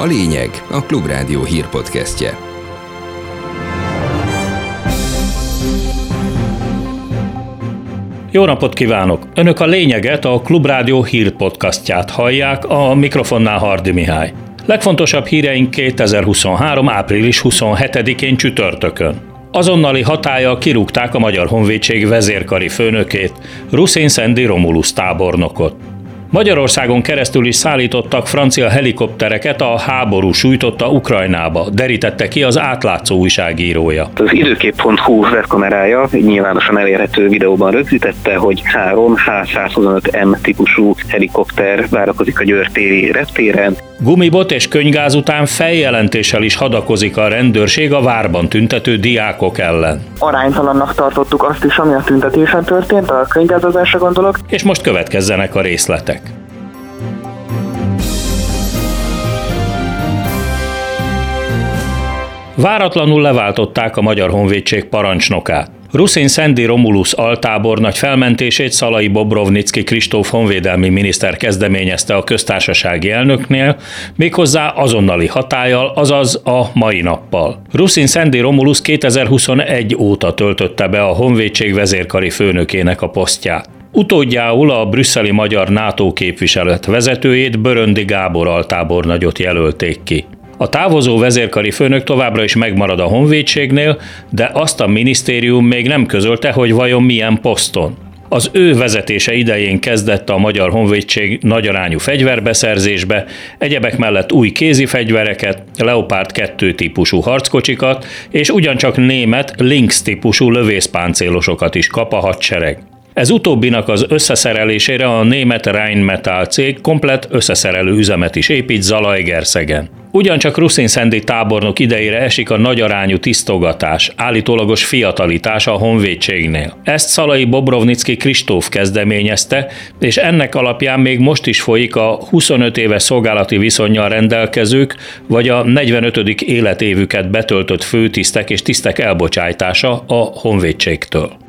A lényeg a Klubrádió hírpodcastje. Jó napot kívánok! Önök a lényeget, a Klubrádió hírpodcastját hallják, a mikrofonnál Hardi Mihály. Legfontosabb híreink 2023. április 27-én csütörtökön. Azonnali hatája kirúgták a Magyar Honvédség vezérkari főnökét, Ruszén Szendi Romulus tábornokot. Magyarországon keresztül is szállítottak francia helikoptereket a háború sújtotta Ukrajnába, derítette ki az átlátszó újságírója. Az időkép.hu webkamerája nyilvánosan elérhető videóban rögzítette, hogy három H125M típusú helikopter várakozik a Győrtéri reptéren, Gumibot és könygáz után feljelentéssel is hadakozik a rendőrség a várban tüntető diákok ellen. Aránytalannak tartottuk azt is, ami a tüntetésen történt, a könygázozásra gondolok. És most következzenek a részletek. Váratlanul leváltották a Magyar Honvédség parancsnokát. Ruszin Szendi Romulus altábornagy felmentését Szalai Bobrovnicki Kristóf honvédelmi miniszter kezdeményezte a köztársasági elnöknél, méghozzá azonnali hatállyal, azaz a mai nappal. Ruszin Szendi Romulus 2021 óta töltötte be a honvédség vezérkari főnökének a posztját. Utódjául a brüsszeli magyar NATO képviselet vezetőjét Böröndi Gábor altábornagyot jelölték ki. A távozó vezérkari főnök továbbra is megmarad a honvédségnél, de azt a minisztérium még nem közölte, hogy vajon milyen poszton. Az ő vezetése idején kezdett a Magyar Honvédség nagyarányú fegyverbeszerzésbe, egyebek mellett új kézi fegyvereket, Leopard 2 típusú harckocsikat és ugyancsak német Lynx típusú lövészpáncélosokat is kap a hadsereg. Ez utóbbinak az összeszerelésére a német Rheinmetall cég komplet összeszerelő üzemet is épít Zalaegerszegen. Ugyancsak Ruszin Szendi tábornok idejére esik a nagyarányú tisztogatás, állítólagos fiatalitás a honvédségnél. Ezt Szalai Bobrovnicki Kristóf kezdeményezte, és ennek alapján még most is folyik a 25 éves szolgálati viszonyjal rendelkezők, vagy a 45. életévüket betöltött főtisztek és tisztek elbocsájtása a honvédségtől.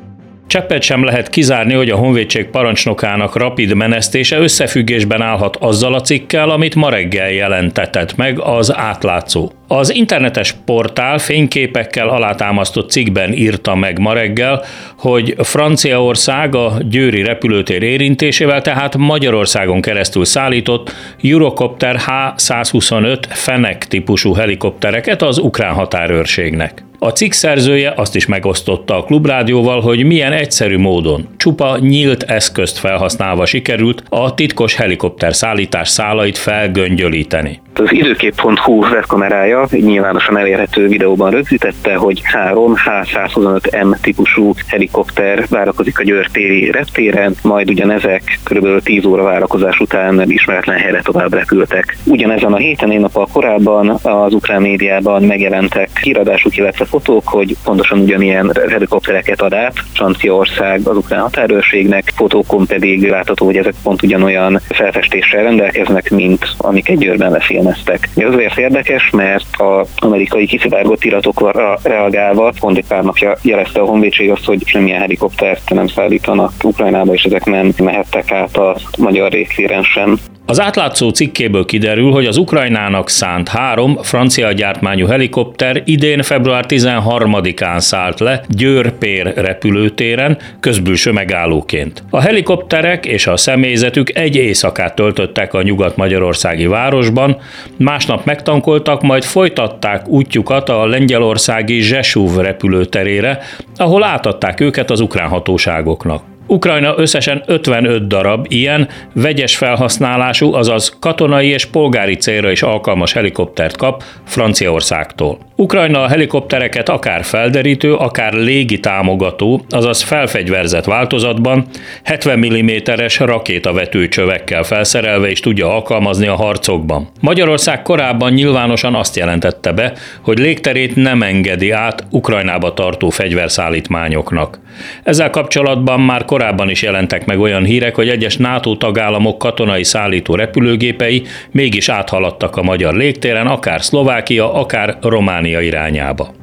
Cseppet sem lehet kizárni, hogy a honvédség parancsnokának rapid menesztése összefüggésben állhat azzal a cikkel, amit ma reggel jelentetett meg az átlátszó. Az internetes portál fényképekkel alátámasztott cikkben írta meg ma reggel, hogy Franciaország a Győri repülőtér érintésével, tehát Magyarországon keresztül szállított Eurocopter H-125 Fenek típusú helikoptereket az ukrán határőrségnek. A cikk szerzője azt is megosztotta a klubrádióval, hogy milyen egyszerű módon, csupa nyílt eszközt felhasználva sikerült a titkos helikopter szállítás szálait felgöngyölíteni. Az időkép.hu webkamerája nyilvánosan elérhető videóban rögzítette, hogy három H125M típusú helikopter várakozik a Győrtéri reptéren, majd ugyanezek kb. 10 óra várakozás után ismeretlen helyre tovább repültek. Ugyanezen a héten, én nappal korábban az ukrán médiában megjelentek híradásuk, illetve fotók, hogy pontosan ugyanilyen helikoptereket ad át Franciaország az ukrán határőrségnek, fotókon pedig látható, hogy ezek pont ugyanolyan felfestéssel rendelkeznek, mint amik egy Győrben lefél elemeztek. Ez azért érdekes, mert az amerikai kiszivárgott iratokra reagálva pont egy pár napja jelezte a honvédség azt, hogy semmilyen helikoptert nem szállítanak Ukrajnába, és ezek nem mehettek át a magyar régtéren sem. Az átlátszó cikkéből kiderül, hogy az Ukrajnának szánt három francia gyártmányú helikopter idén február 13-án szállt le Győr-Pér repülőtéren, közbülső megállóként. A helikopterek és a személyzetük egy éjszakát töltöttek a nyugat-magyarországi városban, másnap megtankoltak, majd folytatták útjukat a lengyelországi Zsesúv repülőterére, ahol átadták őket az ukrán hatóságoknak. Ukrajna összesen 55 darab ilyen vegyes felhasználású, azaz katonai és polgári célra is alkalmas helikoptert kap Franciaországtól. Ukrajna a helikoptereket akár felderítő, akár légi támogató, azaz felfegyverzett változatban 70 mm-es rakétavetőcsövekkel felszerelve is tudja alkalmazni a harcokban. Magyarország korábban nyilvánosan azt jelentette be, hogy légterét nem engedi át Ukrajnába tartó fegyverszállítmányoknak. Ezzel kapcsolatban már korábban is jelentek meg olyan hírek, hogy egyes NATO tagállamok katonai szállító repülőgépei mégis áthaladtak a magyar légtéren, akár Szlovákia, akár Románia irányába.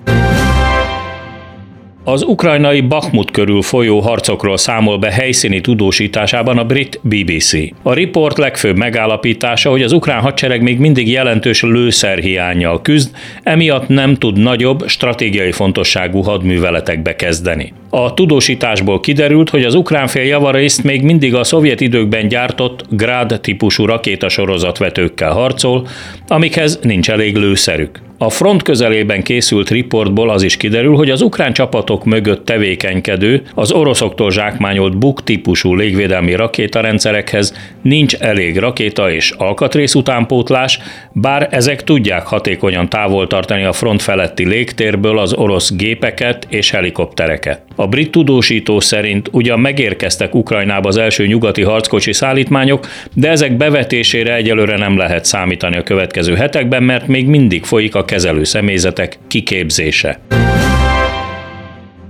Az ukrajnai Bakhmut körül folyó harcokról számol be helyszíni tudósításában a brit BBC. A riport legfőbb megállapítása, hogy az ukrán hadsereg még mindig jelentős lőszerhiányjal küzd, emiatt nem tud nagyobb, stratégiai fontosságú hadműveletekbe kezdeni. A tudósításból kiderült, hogy az ukrán fél javarészt még mindig a szovjet időkben gyártott Grad típusú rakétasorozatvetőkkel harcol, amikhez nincs elég lőszerük. A front közelében készült riportból az is kiderül, hogy az ukrán csapatok mögött tevékenykedő, az oroszoktól zsákmányolt Buk típusú légvédelmi rakétarendszerekhez nincs elég rakéta és alkatrész utánpótlás, bár ezek tudják hatékonyan távol tartani a front feletti légtérből az orosz gépeket és helikoptereket. A brit tudósító szerint ugyan megérkeztek Ukrajnába az első nyugati harckocsi szállítmányok, de ezek bevetésére egyelőre nem lehet számítani a következő hetekben, mert még mindig folyik a kezelő személyzetek kiképzése.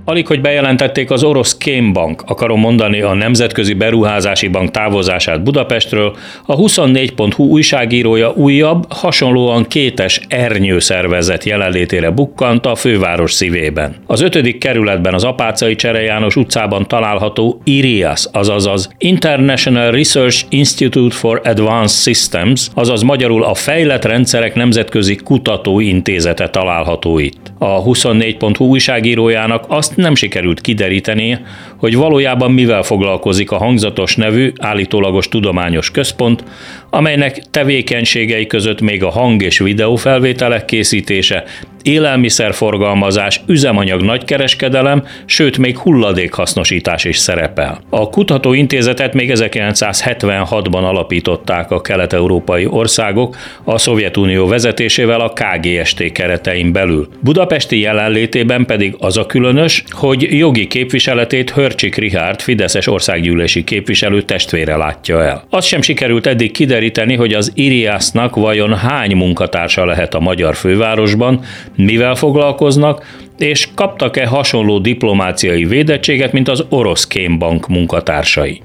Alig, hogy bejelentették az orosz Kémbank, akarom mondani a Nemzetközi Beruházási Bank távozását Budapestről, a 24.hu újságírója újabb, hasonlóan kétes ernyőszervezet jelenlétére bukkant a főváros szívében. Az ötödik kerületben az Apácai Csere János utcában található IRIAS, azaz az International Research Institute for Advanced Systems, azaz magyarul a Fejlett Rendszerek Nemzetközi Kutatóintézete található itt. A 24.hu újságírójának azt nem sikerült kideríteni, hogy valójában mivel foglalkozik a hangzatos nevű állítólagos tudományos központ, amelynek tevékenységei között még a hang- és videófelvételek készítése, élelmiszerforgalmazás, üzemanyag nagykereskedelem, sőt még hulladékhasznosítás is szerepel. A kutatóintézetet még 1976-ban alapították a kelet-európai országok a Szovjetunió vezetésével a KGST keretein belül. Budapesti jelenlétében pedig az a különös, hogy jogi képviseletét Hörcsik Rihárd Fideszes országgyűlési képviselő testvére látja el. Az sem sikerült eddig kideríteni, hogy az Iriásznak vajon hány munkatársa lehet a magyar fővárosban, mivel foglalkoznak, és kaptak-e hasonló diplomáciai védettséget, mint az orosz kémbank munkatársai.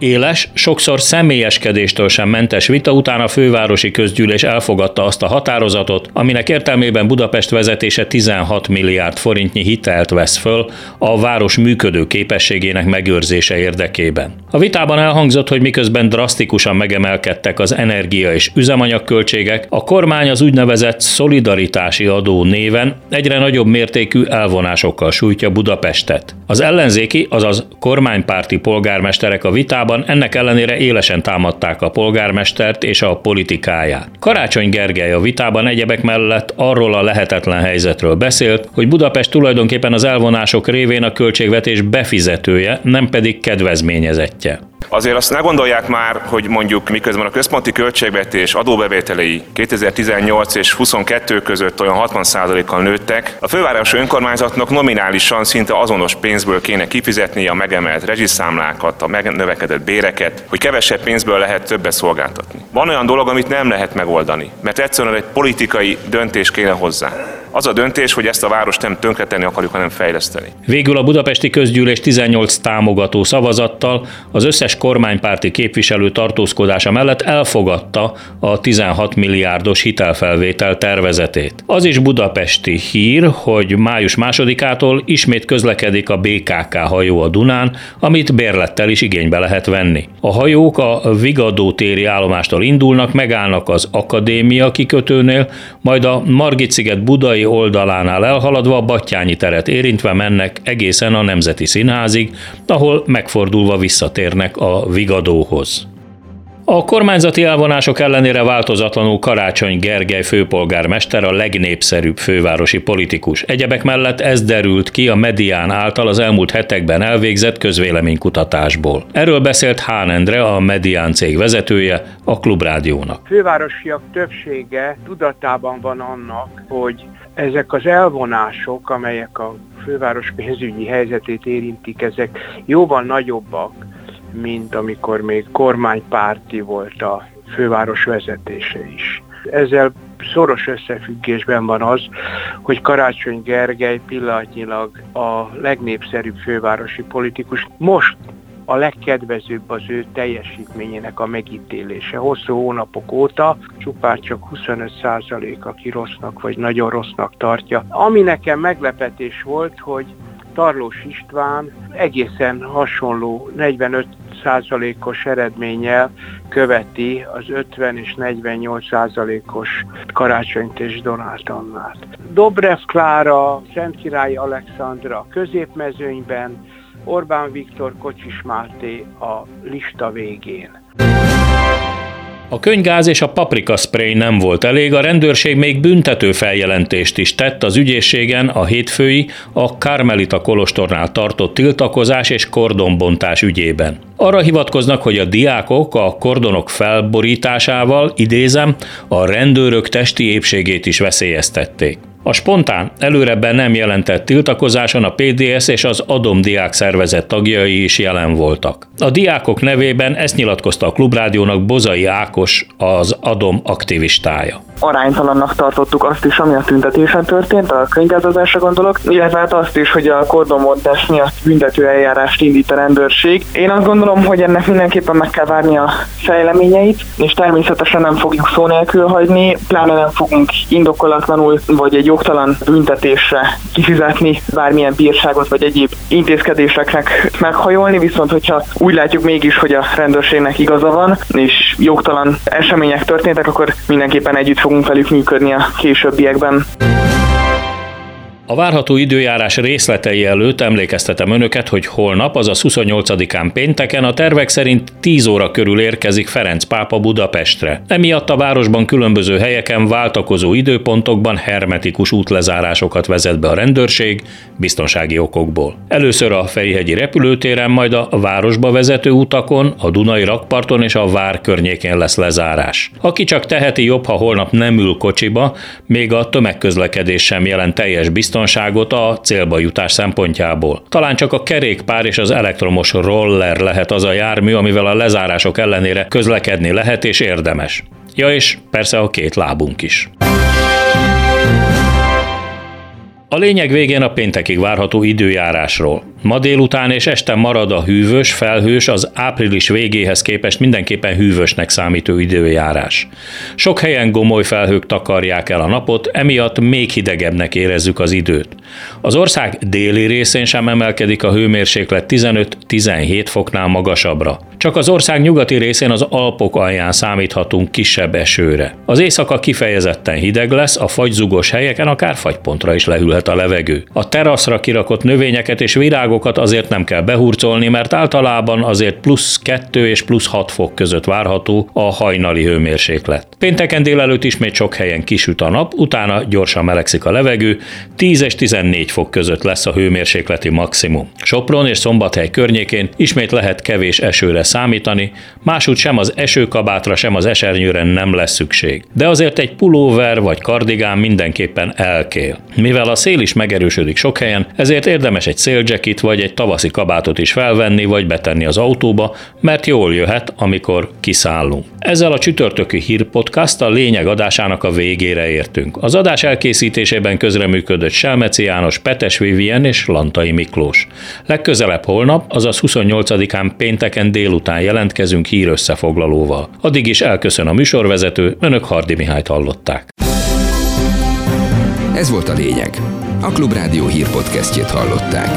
Éles, sokszor személyeskedéstől sem mentes vita után a fővárosi közgyűlés elfogadta azt a határozatot, aminek értelmében Budapest vezetése 16 milliárd forintnyi hitelt vesz föl a város működő képességének megőrzése érdekében. A vitában elhangzott, hogy miközben drasztikusan megemelkedtek az energia és üzemanyagköltségek, a kormány az úgynevezett szolidaritási adó néven egyre nagyobb mértékű elvonásokkal sújtja Budapestet. Az ellenzéki, azaz kormánypárti polgármesterek a vitában ennek ellenére élesen támadták a polgármestert és a politikáját. Karácsony Gergely a vitában egyebek mellett arról a lehetetlen helyzetről beszélt, hogy Budapest tulajdonképpen az elvonások révén a költségvetés befizetője, nem pedig kedvezményezettje. Azért azt ne gondolják már, hogy mondjuk miközben a központi költségvetés adóbevételei 2018 és 22 között olyan 60%-kal nőttek, a fővárosi önkormányzatnak nominálisan szinte azonos pénzből kéne kifizetni a megemelt rezsiszámlákat, a megnövekedett béreket, hogy kevesebb pénzből lehet többet szolgáltatni. Van olyan dolog, amit nem lehet megoldani, mert egyszerűen egy politikai döntés kéne hozzá. Az a döntés, hogy ezt a várost nem tönkretenni akarjuk, hanem fejleszteni. Végül a budapesti közgyűlés 18 támogató szavazattal az összes kormánypárti képviselő tartózkodása mellett elfogadta a 16 milliárdos hitelfelvétel tervezetét. Az is budapesti hír, hogy május másodikától ismét közlekedik a BKK hajó a Dunán, amit bérlettel is igénybe lehet venni. A hajók a Vigadó téri állomástól indulnak, megállnak az Akadémia kikötőnél, majd a Margit-sziget budai budai oldalánál elhaladva a Battyányi teret érintve mennek egészen a Nemzeti Színházig, ahol megfordulva visszatérnek a Vigadóhoz. A kormányzati elvonások ellenére változatlanul Karácsony Gergely főpolgármester a legnépszerűbb fővárosi politikus. Egyebek mellett ez derült ki a Medián által az elmúlt hetekben elvégzett közvéleménykutatásból. Erről beszélt Hán Endre, a Medián cég vezetője, a Klubrádiónak. Fővárosiak többsége tudatában van annak, hogy ezek az elvonások, amelyek a főváros pénzügyi helyzetét érintik, ezek jóval nagyobbak, mint amikor még kormánypárti volt a főváros vezetése is. Ezzel szoros összefüggésben van az, hogy Karácsony Gergely pillanatnyilag a legnépszerűbb fővárosi politikus. Most a legkedvezőbb az ő teljesítményének a megítélése. Hosszú hónapok óta csupán csak 25% aki rossznak vagy nagyon rossznak tartja. Ami nekem meglepetés volt, hogy Tarlós István egészen hasonló 45 százalékos eredménnyel követi az 50 és 48 százalékos karácsonyt és Donát Annát. Dobrev Klára, Szentkirály Alexandra középmezőnyben, Orbán Viktor Kocsis Máté a lista végén. A könygáz és a paprika spray nem volt elég, a rendőrség még büntető feljelentést is tett az ügyészségen a hétfői, a Karmelita Kolostornál tartott tiltakozás és kordonbontás ügyében. Arra hivatkoznak, hogy a diákok a kordonok felborításával, idézem, a rendőrök testi épségét is veszélyeztették. A spontán, előrebben nem jelentett tiltakozáson a PDS és az Adom diák szervezet tagjai is jelen voltak. A diákok nevében ezt nyilatkozta a Klubrádiónak Bozai Ákos, az Adom aktivistája aránytalannak tartottuk azt is, ami a tüntetésen történt, a könyvgázadásra gondolok, illetve hát azt is, hogy a kordonbontás miatt büntető eljárást indít a rendőrség. Én azt gondolom, hogy ennek mindenképpen meg kell várni a fejleményeit, és természetesen nem fogjuk szó nélkül hagyni, pláne nem fogunk indokolatlanul vagy egy jogtalan büntetésre kifizetni bármilyen bírságot vagy egyéb intézkedéseknek meghajolni, viszont hogyha úgy látjuk mégis, hogy a rendőrségnek igaza van, és jogtalan események történtek, akkor mindenképpen együtt fogunk velük működni a későbbiekben. A várható időjárás részletei előtt emlékeztetem önöket, hogy holnap, azaz 28-án pénteken a tervek szerint 10 óra körül érkezik Ferenc pápa Budapestre. Emiatt a városban különböző helyeken váltakozó időpontokban hermetikus útlezárásokat vezet be a rendőrség biztonsági okokból. Először a Ferihegyi repülőtéren, majd a városba vezető utakon, a Dunai rakparton és a Vár környékén lesz lezárás. Aki csak teheti jobb, ha holnap nem ül kocsiba, még a tömegközlekedés sem jelent teljes biztonságot, biztonságot a célba jutás szempontjából. Talán csak a kerékpár és az elektromos roller lehet az a jármű, amivel a lezárások ellenére közlekedni lehet és érdemes. Ja és persze a két lábunk is. A lényeg végén a péntekig várható időjárásról. Ma délután és este marad a hűvös, felhős, az április végéhez képest mindenképpen hűvösnek számító időjárás. Sok helyen gomoly felhők takarják el a napot, emiatt még hidegebbnek érezzük az időt. Az ország déli részén sem emelkedik a hőmérséklet 15-17 foknál magasabbra. Csak az ország nyugati részén az Alpok alján számíthatunk kisebb esőre. Az éjszaka kifejezetten hideg lesz, a fagyzugos helyeken akár fagypontra is lehűlhet a levegő. A teraszra kirakott növényeket és virágokat azért nem kell behurcolni, mert általában azért plusz 2 és plusz 6 fok között várható a hajnali hőmérséklet. Pénteken délelőtt ismét sok helyen kisüt a nap, utána gyorsan melegszik a levegő, 10 és 14 fok között lesz a hőmérsékleti maximum. Sopron és Szombathely környékén ismét lehet kevés esőre számítani, másút sem az esőkabátra, sem az esernyőre nem lesz szükség. De azért egy pulóver vagy kardigán mindenképpen elkél. Mivel a szél is megerősödik sok helyen, ezért érdemes egy széljacket vagy egy tavaszi kabátot is felvenni vagy betenni az autóba, mert jól jöhet, amikor kiszállunk. Ezzel a csütörtökű hírpodcast a lényeg adásának a végére értünk. Az adás elkészítésében közreműködött Selmeci János, Petes Vivien és Lantai Miklós. Legközelebb holnap, azaz 28-án pénteken délután jelentkezünk hír összefoglalóval. Addig is elköszön a műsorvezető, önök Hardi Mihályt hallották. Ez volt a lényeg. A Klubrádió hírpodcastjét hallották.